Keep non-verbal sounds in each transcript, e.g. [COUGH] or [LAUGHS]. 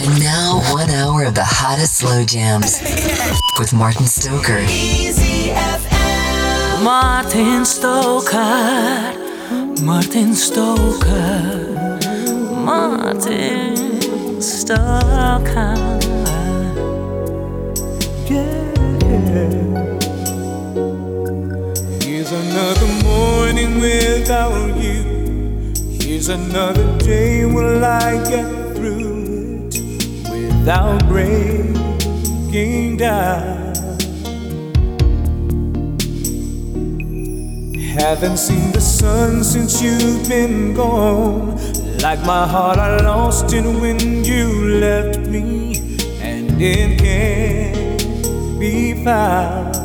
And now, one hour of the hottest slow jams with Martin Stoker. Easy FM. Martin Stoker, Martin Stoker, Martin Stoker. Here's another morning without you. Here's another day. Will I get through it without breaking down? Haven't seen the sun since you've been gone. Like my heart, I lost it when you left me, and it can't be found.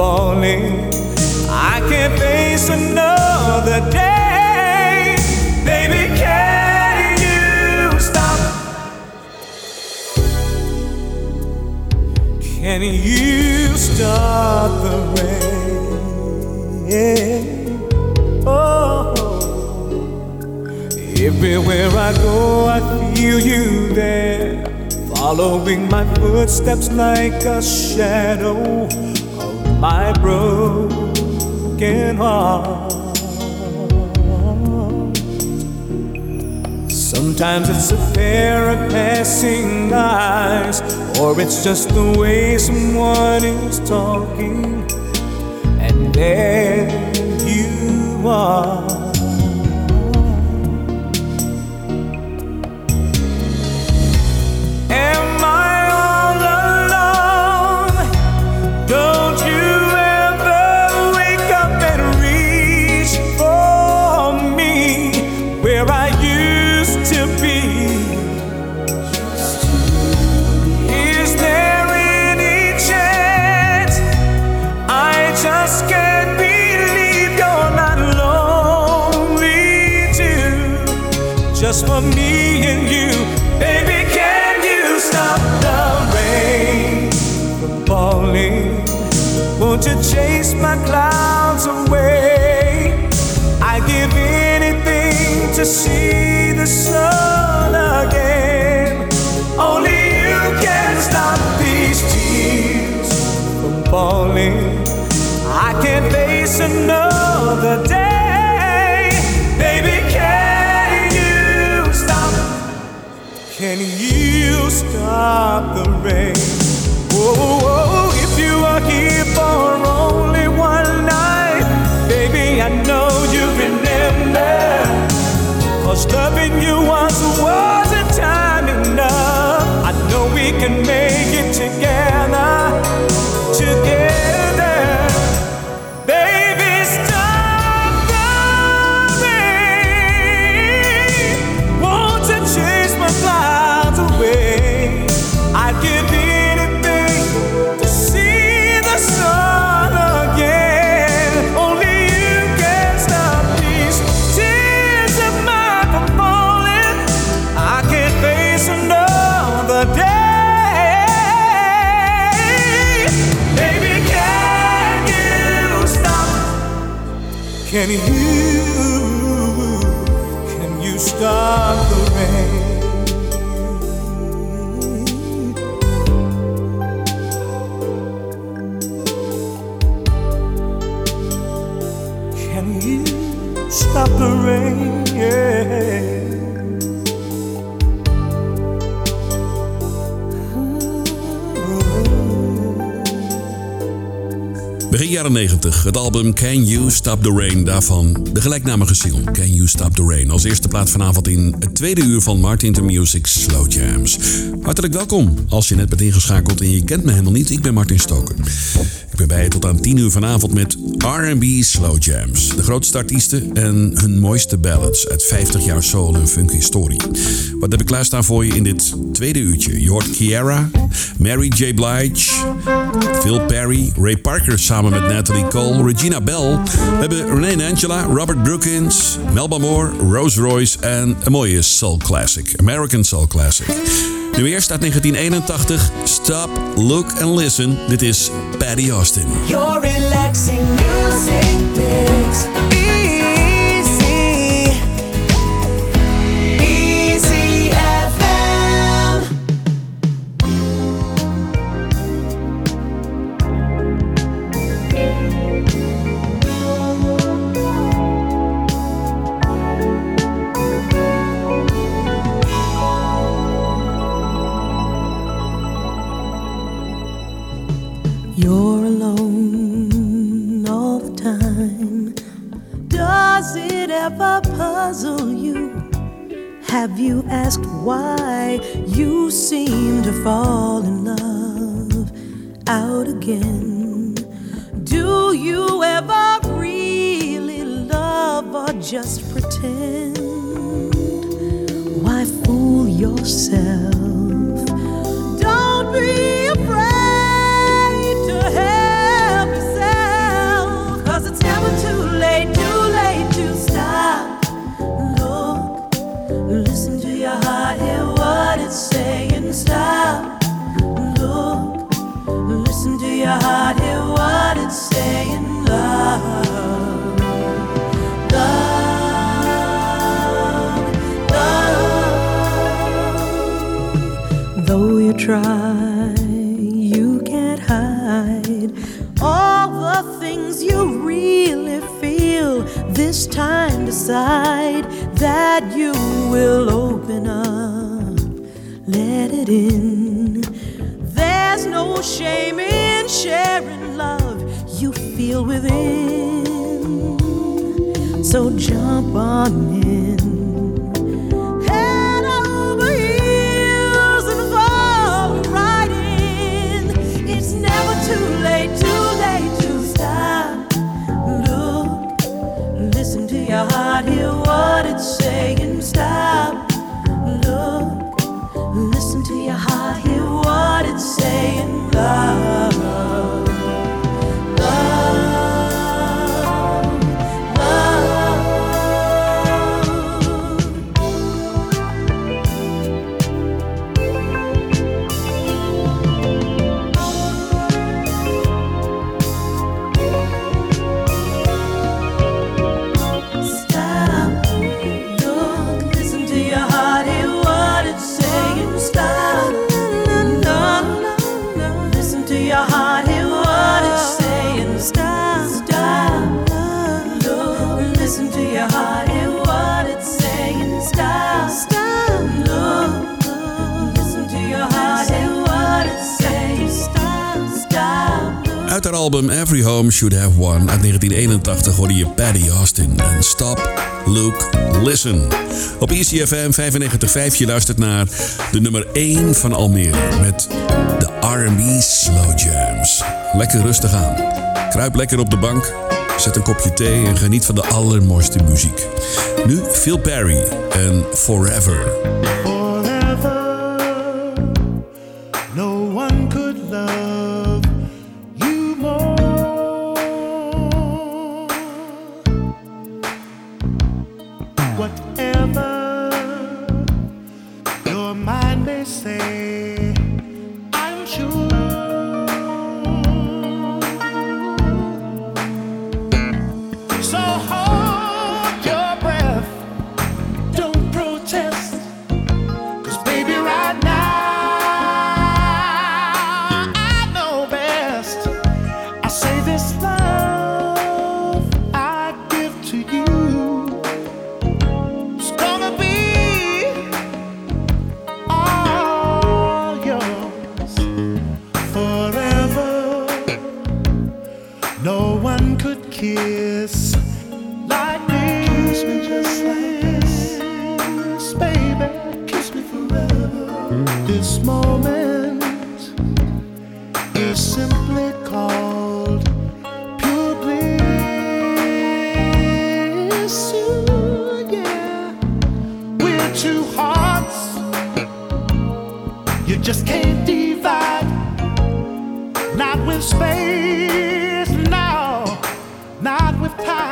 Falling. I can't face another day. Baby, can you stop? Can you stop the rain? Oh, everywhere I go, I feel you there, following my footsteps like a shadow my broken heart. Sometimes it's a pair of passing eyes, or it's just the way someone is talking, and there you are. To see the sun again. Only you can stop these tears from falling. I can't face another day. Baby, can you stop? Can you stop the rain? Jaren 90, het album Can You Stop the Rain, daarvan de gelijknamige single Can You Stop the Rain. Als eerste plaat vanavond in het tweede uur van Martin to Music Slow Jams. Hartelijk welkom als je net bent ingeschakeld en je kent me helemaal niet. Ik ben Martin Stoker. Ben bij tot aan 10 uur vanavond met R&B Slow Jams. De grootste artiesten en hun mooiste ballads uit 50 jaar soul en funk historie. Wat heb ik klaarstaan voor je in dit tweede uurtje? Je hoort Mary J. Blige, Phil Perry, Ray Parker samen met Natalie Cole, Regina Bell. We hebben Renee Angela, Robert Brookins, Melba Moore, Rose Royce en een mooie soul classic, American soul classic. Nu eerst uit 1981, Stop, Look and Listen. Dit is Patty Austin. Try, you can't hide all the things you really feel. This time, decide that you will open up, let it in. There's no shame in sharing love you feel within. So jump on in. Your hear what it's saying. Stop. Uit haar album Every Home Should Have One uit 1981 hoorde je Paddy Austin en Stop, Look, Listen. Op ECFM 95.5 je luistert naar de nummer 1 van Almere met de R&B Slow Jams. Lekker rustig aan. Kruip lekker op de bank, zet een kopje thee en geniet van de allermooiste muziek. Nu Phil Perry en Forever. forever. You just can't divide. Not with space, no, not with time.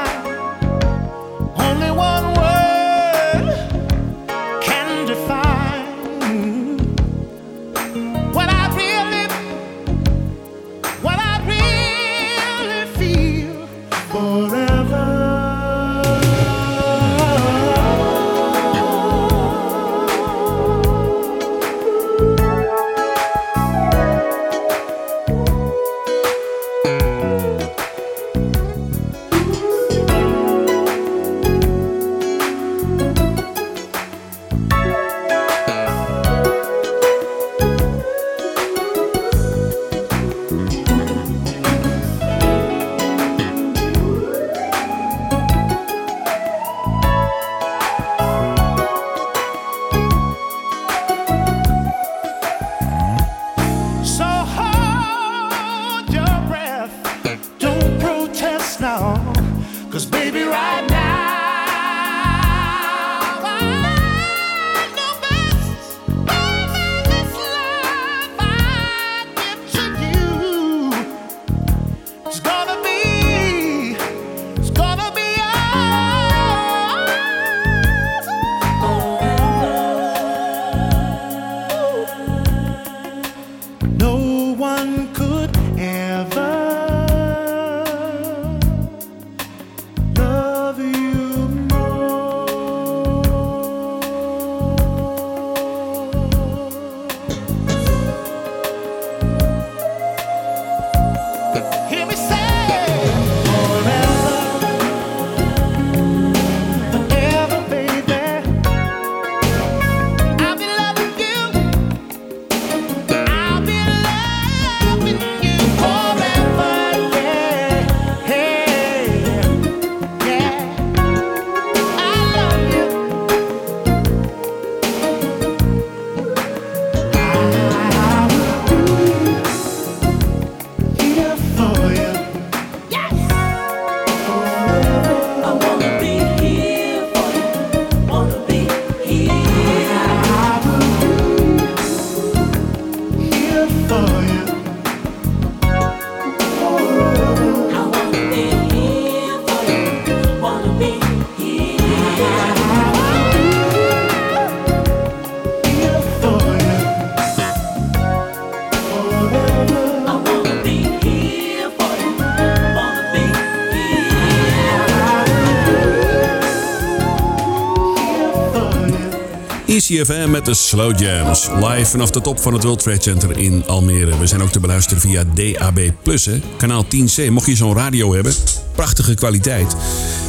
ECFM met de Slow Jams. Live vanaf de top van het World Trade Center in Almere. We zijn ook te beluisteren via DAB+, hè? kanaal 10C. Mocht je zo'n radio hebben, prachtige kwaliteit.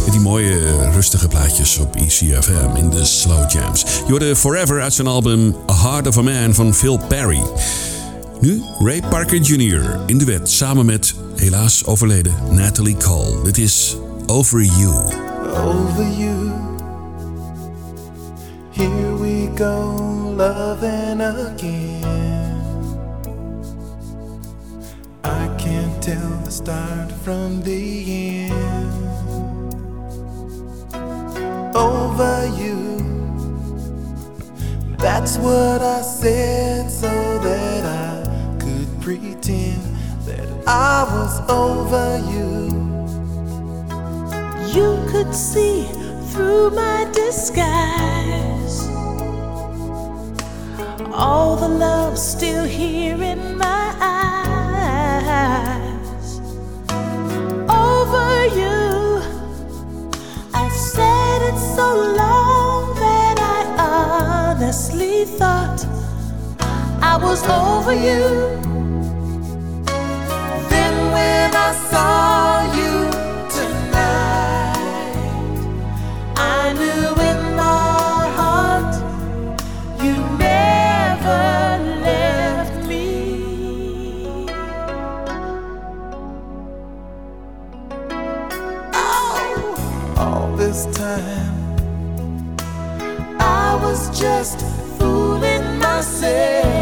Met die mooie rustige plaatjes op ECFM in de Slow Jams. Je hoorde Forever uit zijn album A Heart of a Man van Phil Perry. Nu Ray Parker Jr. in de wet samen met, helaas overleden, Natalie Cole. Dit is Over You. over you. Loving again. I can't tell the start from the end. Over you. That's what I said so that I could pretend that I was over you. You could see through my disguise. All the love still here in my eyes. Over you, I've said it so long that I honestly thought I was over you. Then when I saw just fooling myself.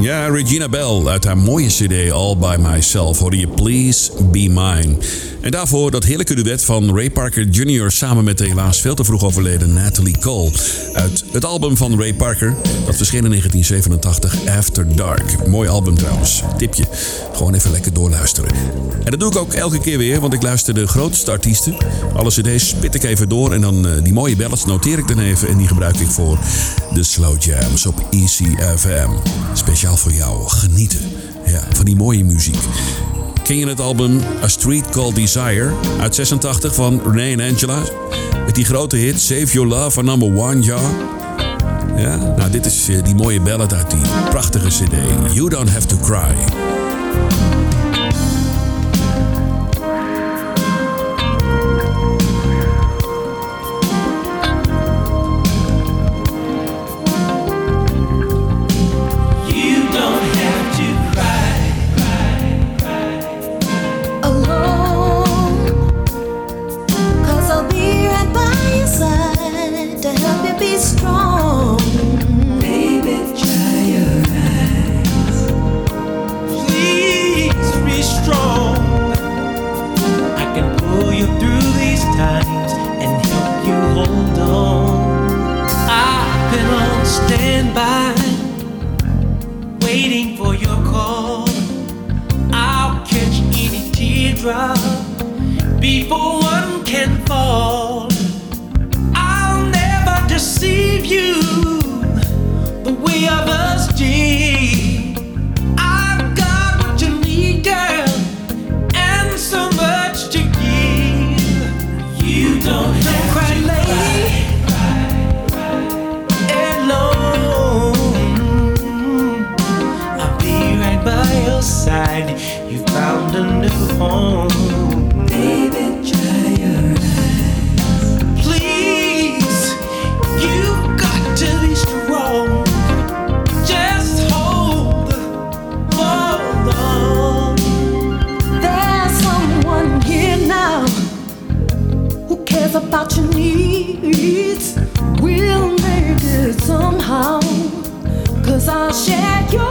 Ja, Regina Bell uit haar mooie CD All by Myself hoorde je Please Be Mine. En daarvoor dat heerlijke duet van Ray Parker Jr. samen met de helaas veel te vroeg overleden Natalie Cole. Uit het album van Ray Parker, dat verscheen in 1987, After Dark. Mooi album trouwens, tipje. Gewoon even lekker doorluisteren. En dat doe ik ook elke keer weer, want ik luister de grootste artiesten. Alle cd's spit ik even door en dan eh, die mooie ballads noteer ik dan even. En die gebruik ik voor de Slow Jams op ECFM. Speciaal voor jou, genieten ja, van die mooie muziek. Ken je het album A Street Called Desire uit 86 van Renee en Angela? Met die grote hit Save Your Love van number one, ja. Ja, nou dit is eh, die mooie ballad uit die prachtige cd. You Don't Have To Cry. Oh. share your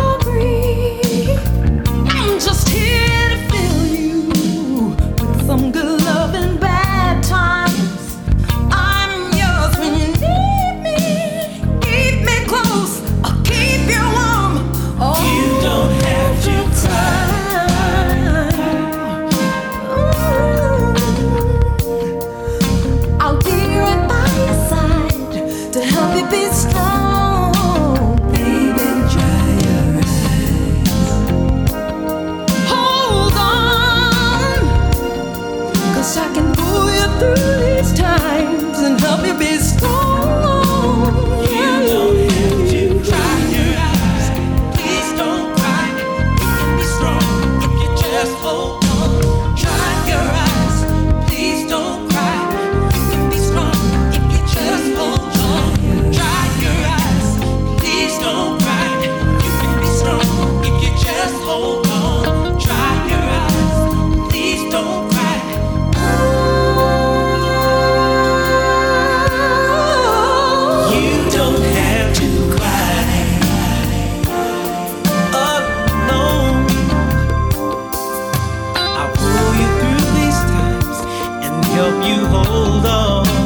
help you hold on.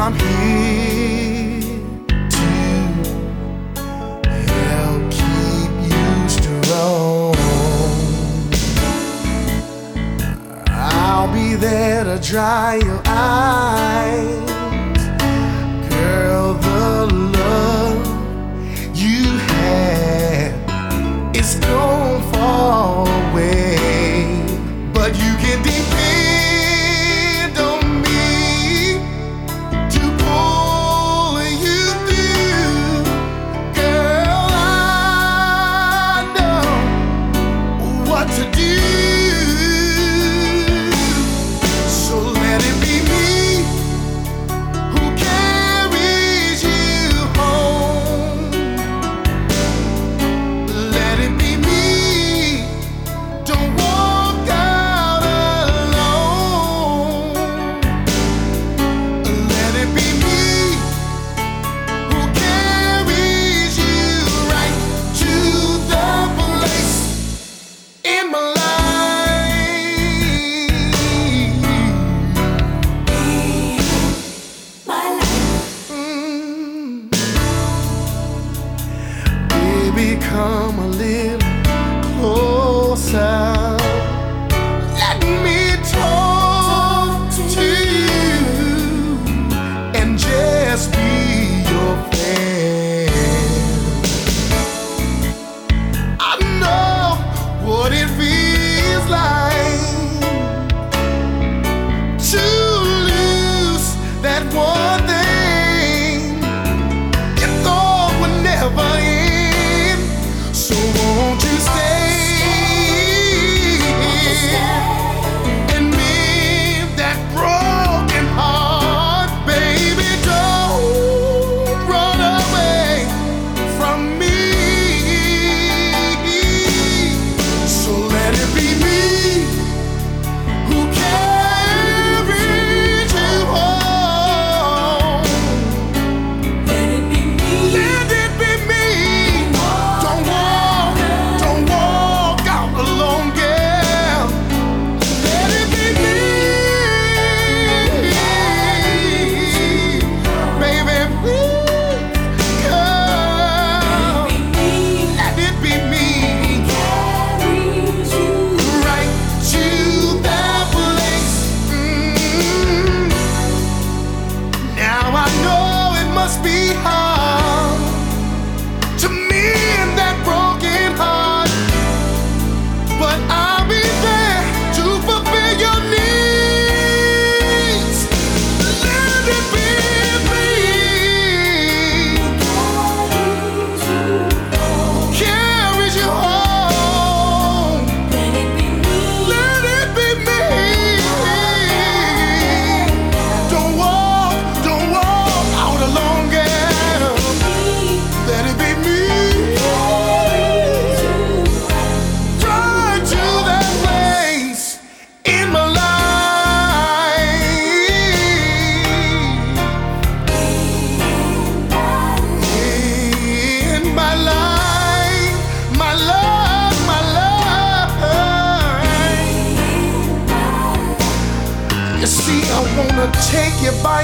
I'm here to help keep you strong. I'll be there to dry your eyes.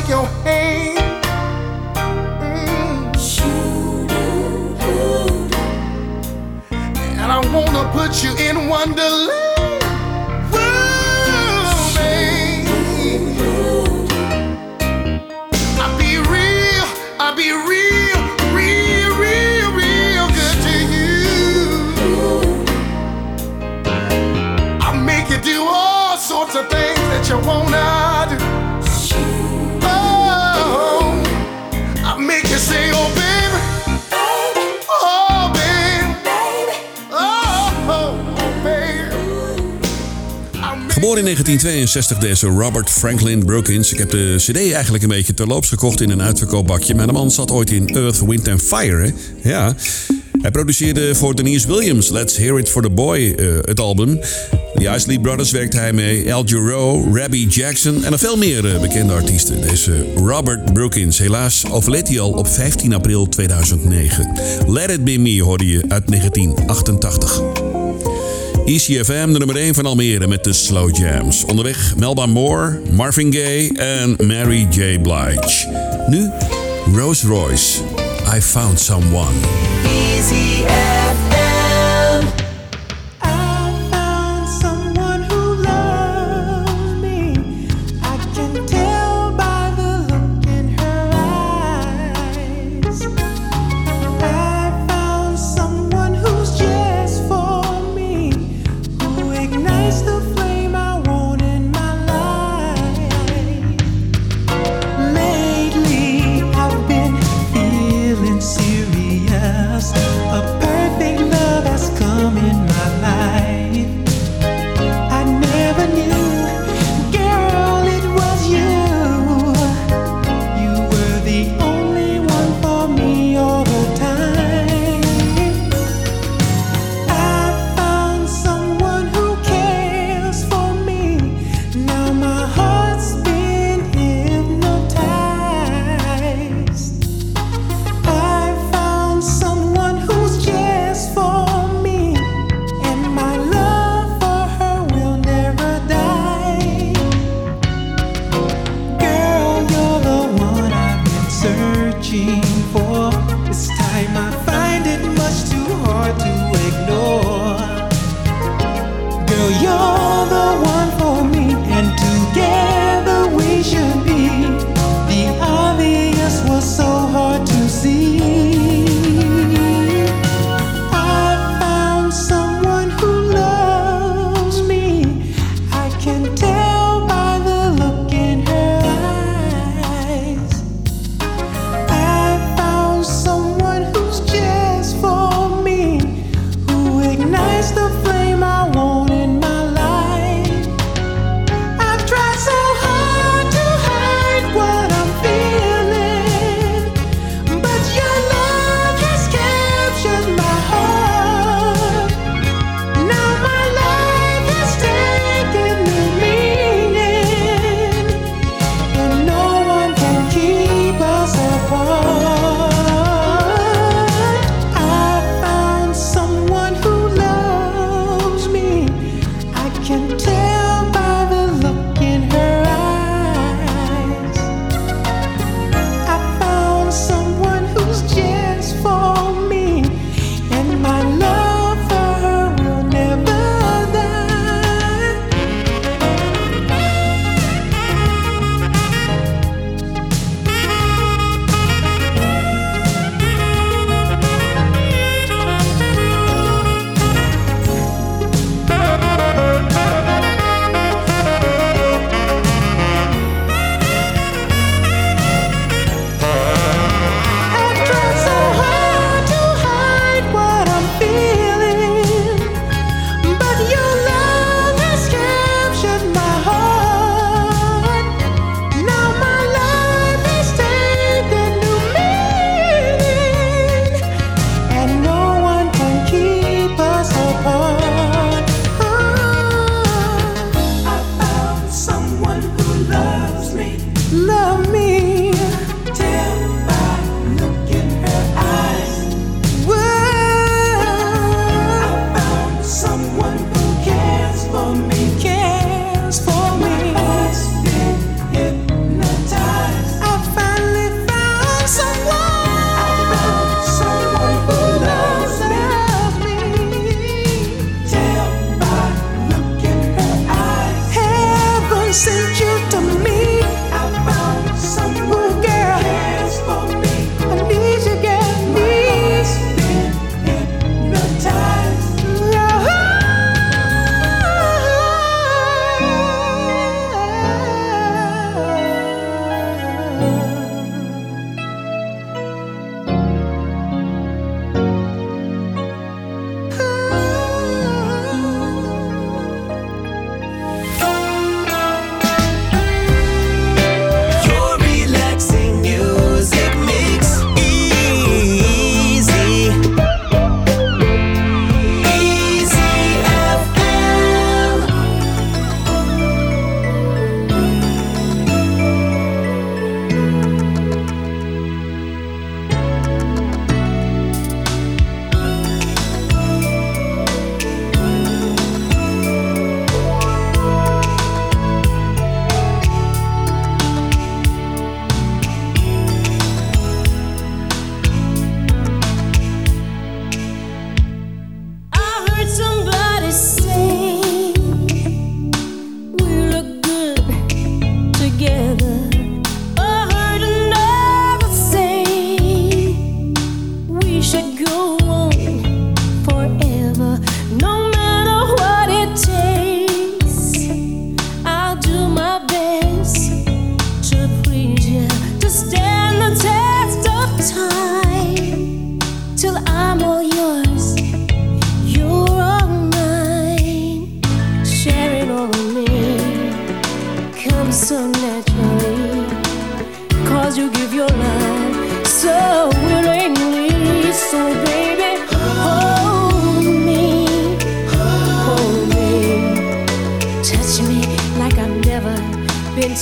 your hand. 1962 deze Robert Franklin Brookins. Ik heb de CD eigenlijk een beetje terloops gekocht in een uitverkoopbakje. Maar de man zat ooit in Earth, Wind and Fire. Hè? Ja. Hij produceerde voor Denise Williams, Let's Hear It for the Boy, eh, het album. De Isley Brothers werkte hij mee, Al Robbie Jackson en nog veel meer eh, bekende artiesten. Deze Robert Brookins, helaas overleed hij al op 15 april 2009. Let It Be Me hoorde je uit 1988. ECFM, de nummer 1 van Almere met de Slow Jams. Onderweg Melba Moore, Marvin Gaye en Mary J. Blige. Nu Rolls Royce, I Found Someone.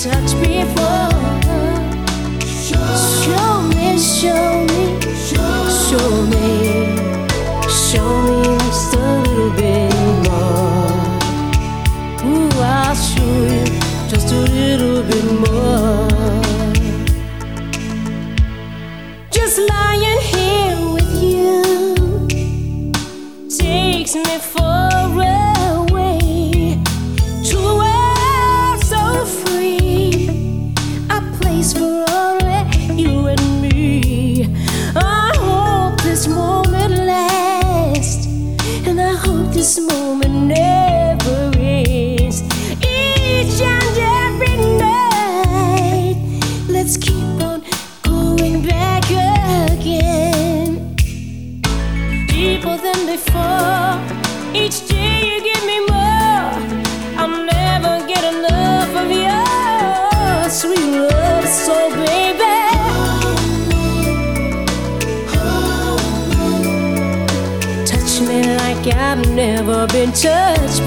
touch before been touched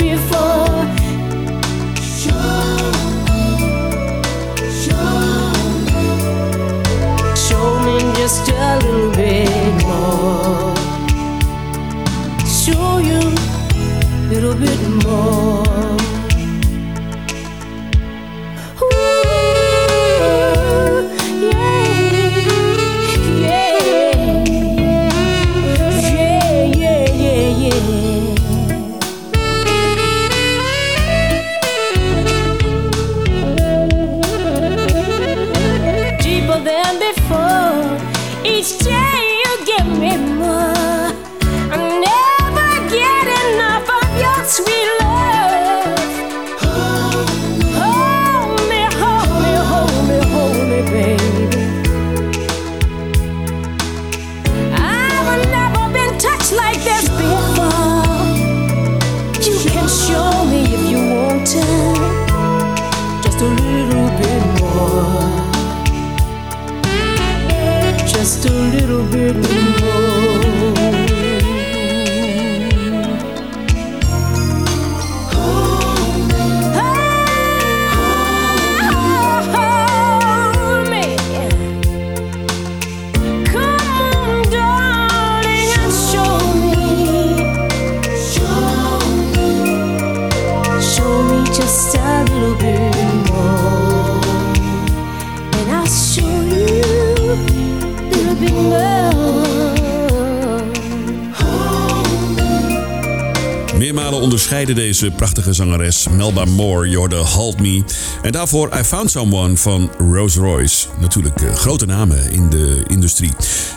deze prachtige zangeres Melba Moore. You're the Halt Me. En daarvoor I Found Someone van Rose Royce. Natuurlijk eh, grote namen in de industrie.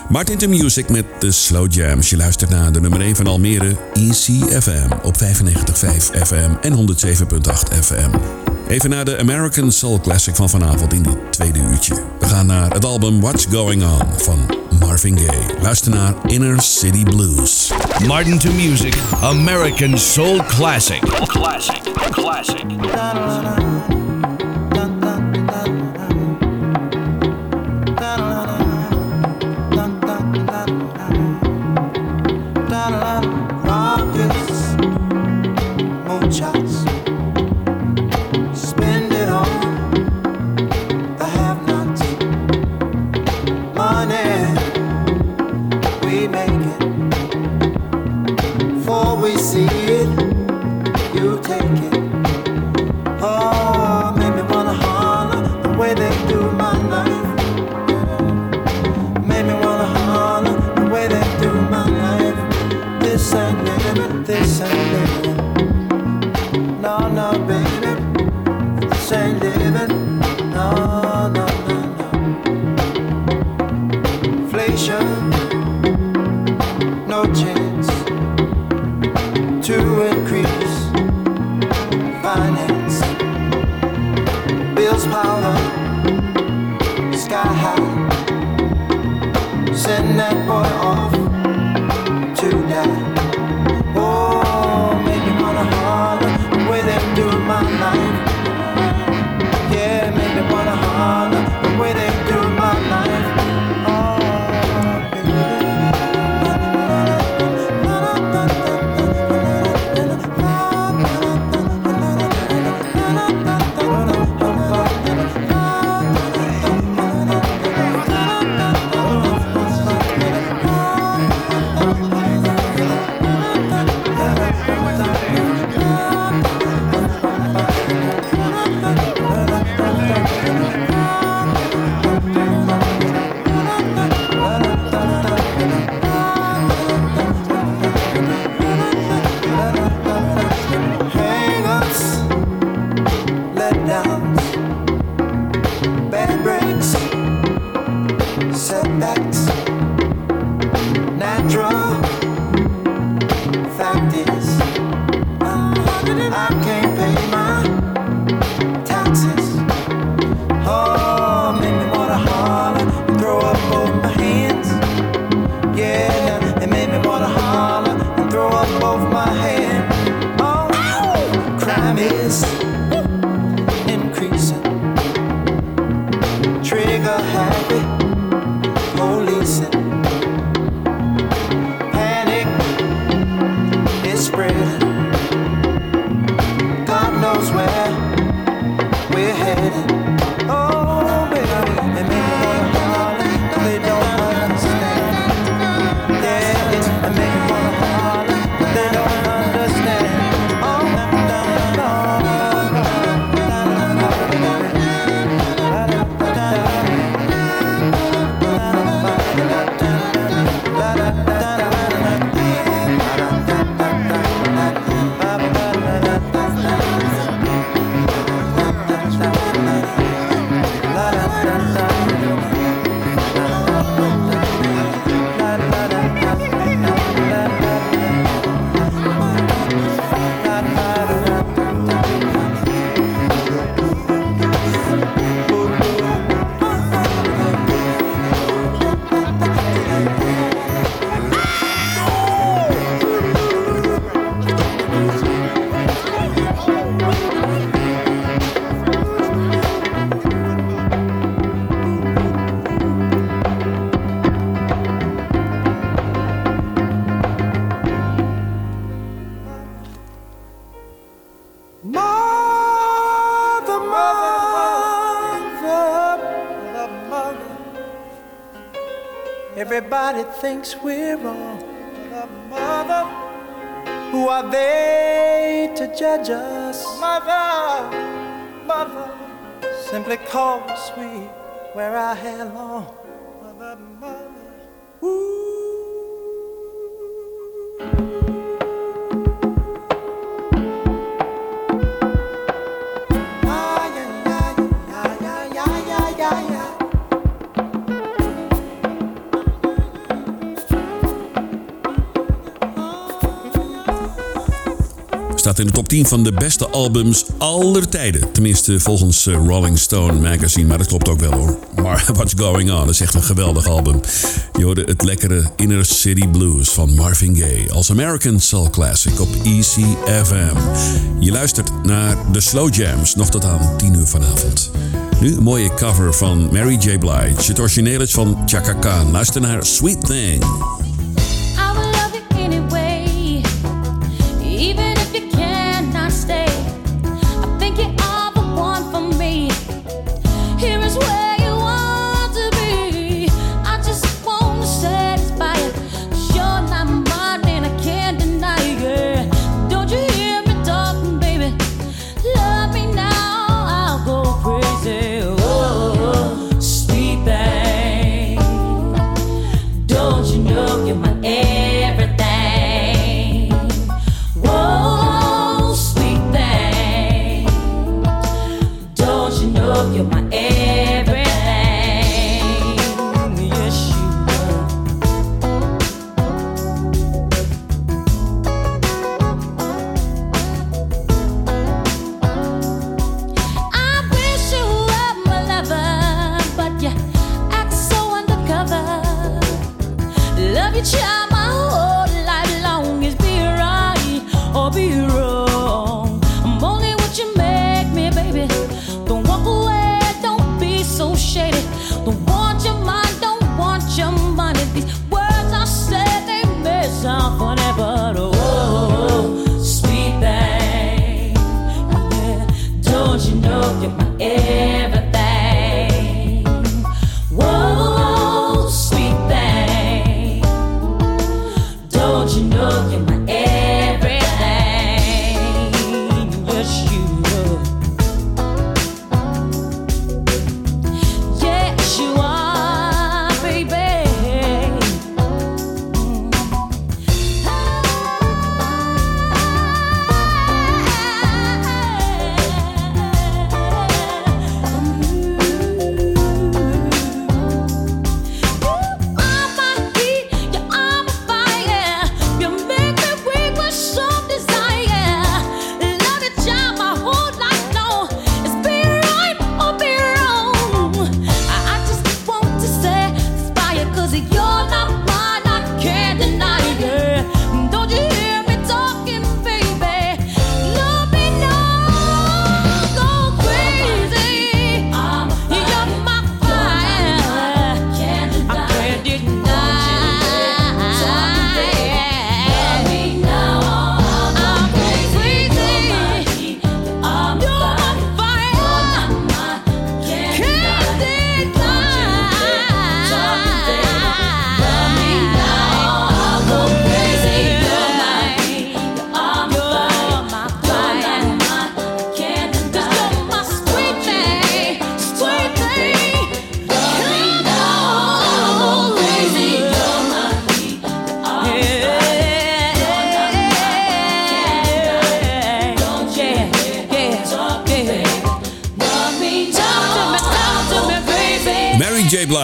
Martin de Music met de Slow Jams. Je luistert naar de nummer 1 van Almere, ECFM. Op 95.5 FM en 107.8 FM. Even naar de American Soul Classic van vanavond in dit tweede uurtje. We gaan naar het album What's Going On van Marvin Gaye. Luister naar Inner City Blues. Martin to Music, American Soul Classic. Classic, classic. Everybody thinks we're wrong. But mother, who are they to judge us? Mother, mother, simply cause we wear our hair long. Staat in de top 10 van de beste albums aller tijden. Tenminste, volgens eh, Rolling Stone magazine. Maar dat klopt ook wel hoor. Maar [LAUGHS] What's Going On is echt een geweldig album. Je hoorde het lekkere Inner City Blues van Marvin Gaye. Als American Soul Classic op ECFM. Je luistert naar de Slow Jams. Nog tot aan 10 uur vanavond. Nu een mooie cover van Mary J. Blige. Het origineel is van Chaka Khan. Luister naar Sweet Thing.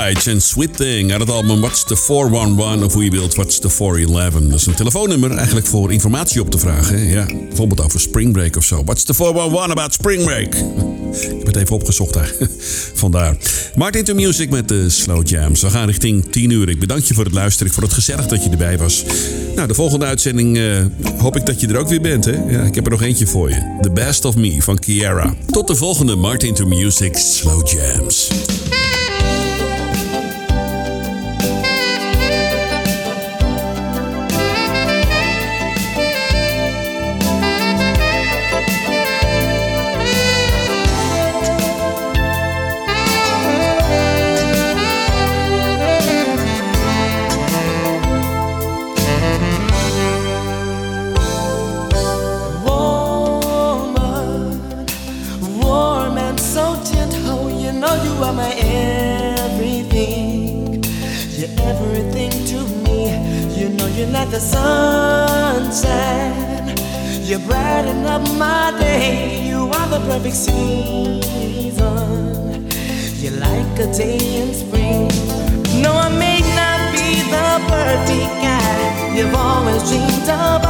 Blige en Sweet Thing uit het album What's the 411 of hoe je wilt What's the 411. Dat is een telefoonnummer eigenlijk voor informatie op te vragen. Ja, bijvoorbeeld over Spring Break of zo. What's the 411 about Spring Break? [LAUGHS] Ik heb het even opgezocht daar. [LAUGHS] Vandaar. Martin to Music met de Slow Jams. We gaan richting 10 uur. Ik bedank je voor het luisteren. Vond het gezellig dat je erbij was. Nou, de volgende uitzending eh, hoop ik dat je er ook weer bent. Hè? Ja, ik heb er nog eentje voor je. The Best of Me van Kiara. Tot de volgende Martin to Music Slow Jams. Perfect season. You're like a day in spring. No, I may not be the perfect guy you've always dreamed about.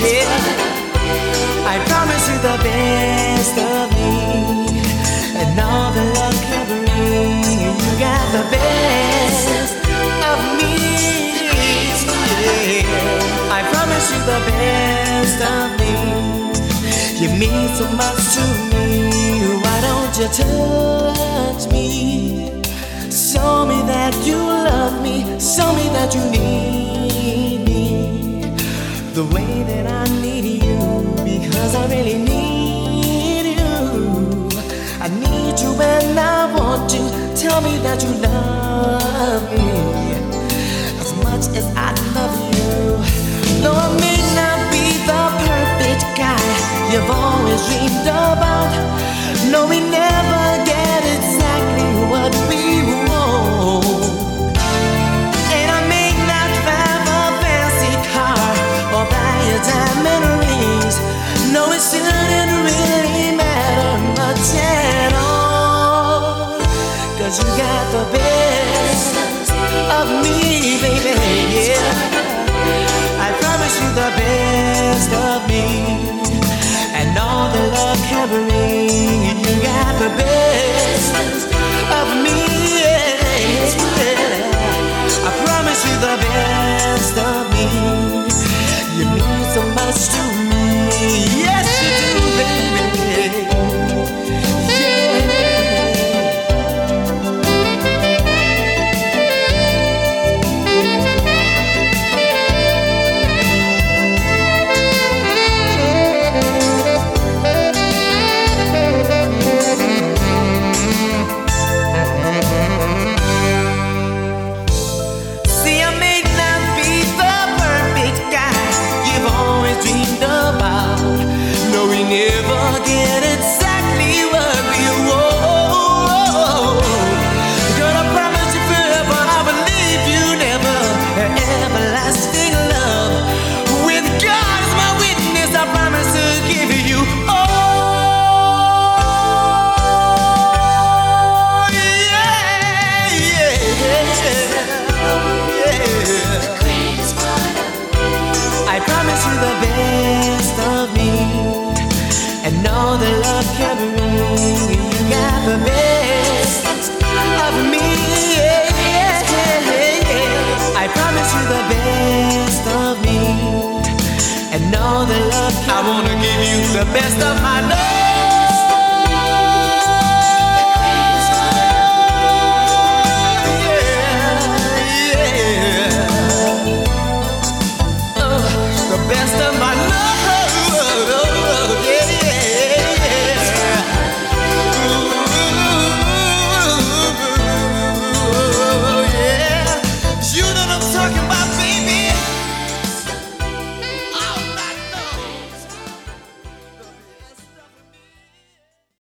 Yeah. I promise you the best of me. And all the love can bring. You got the best of me. Yeah. I promise you the best of me. You mean so much to me. Why don't you touch me? Show me that you love me. Show me that you need me. The way that I need you. Because I really need you. I need you and I want you. Tell me that you love me as much as I love you. Though I may not be the perfect guy you've always dreamed about, no, we never No, it shouldn't really matter much at you got the best of me, baby. Yeah. I promise you the best of me. And all the. You got the best of me. Yeah. I promise you the best much to me. Yes, you do, baby.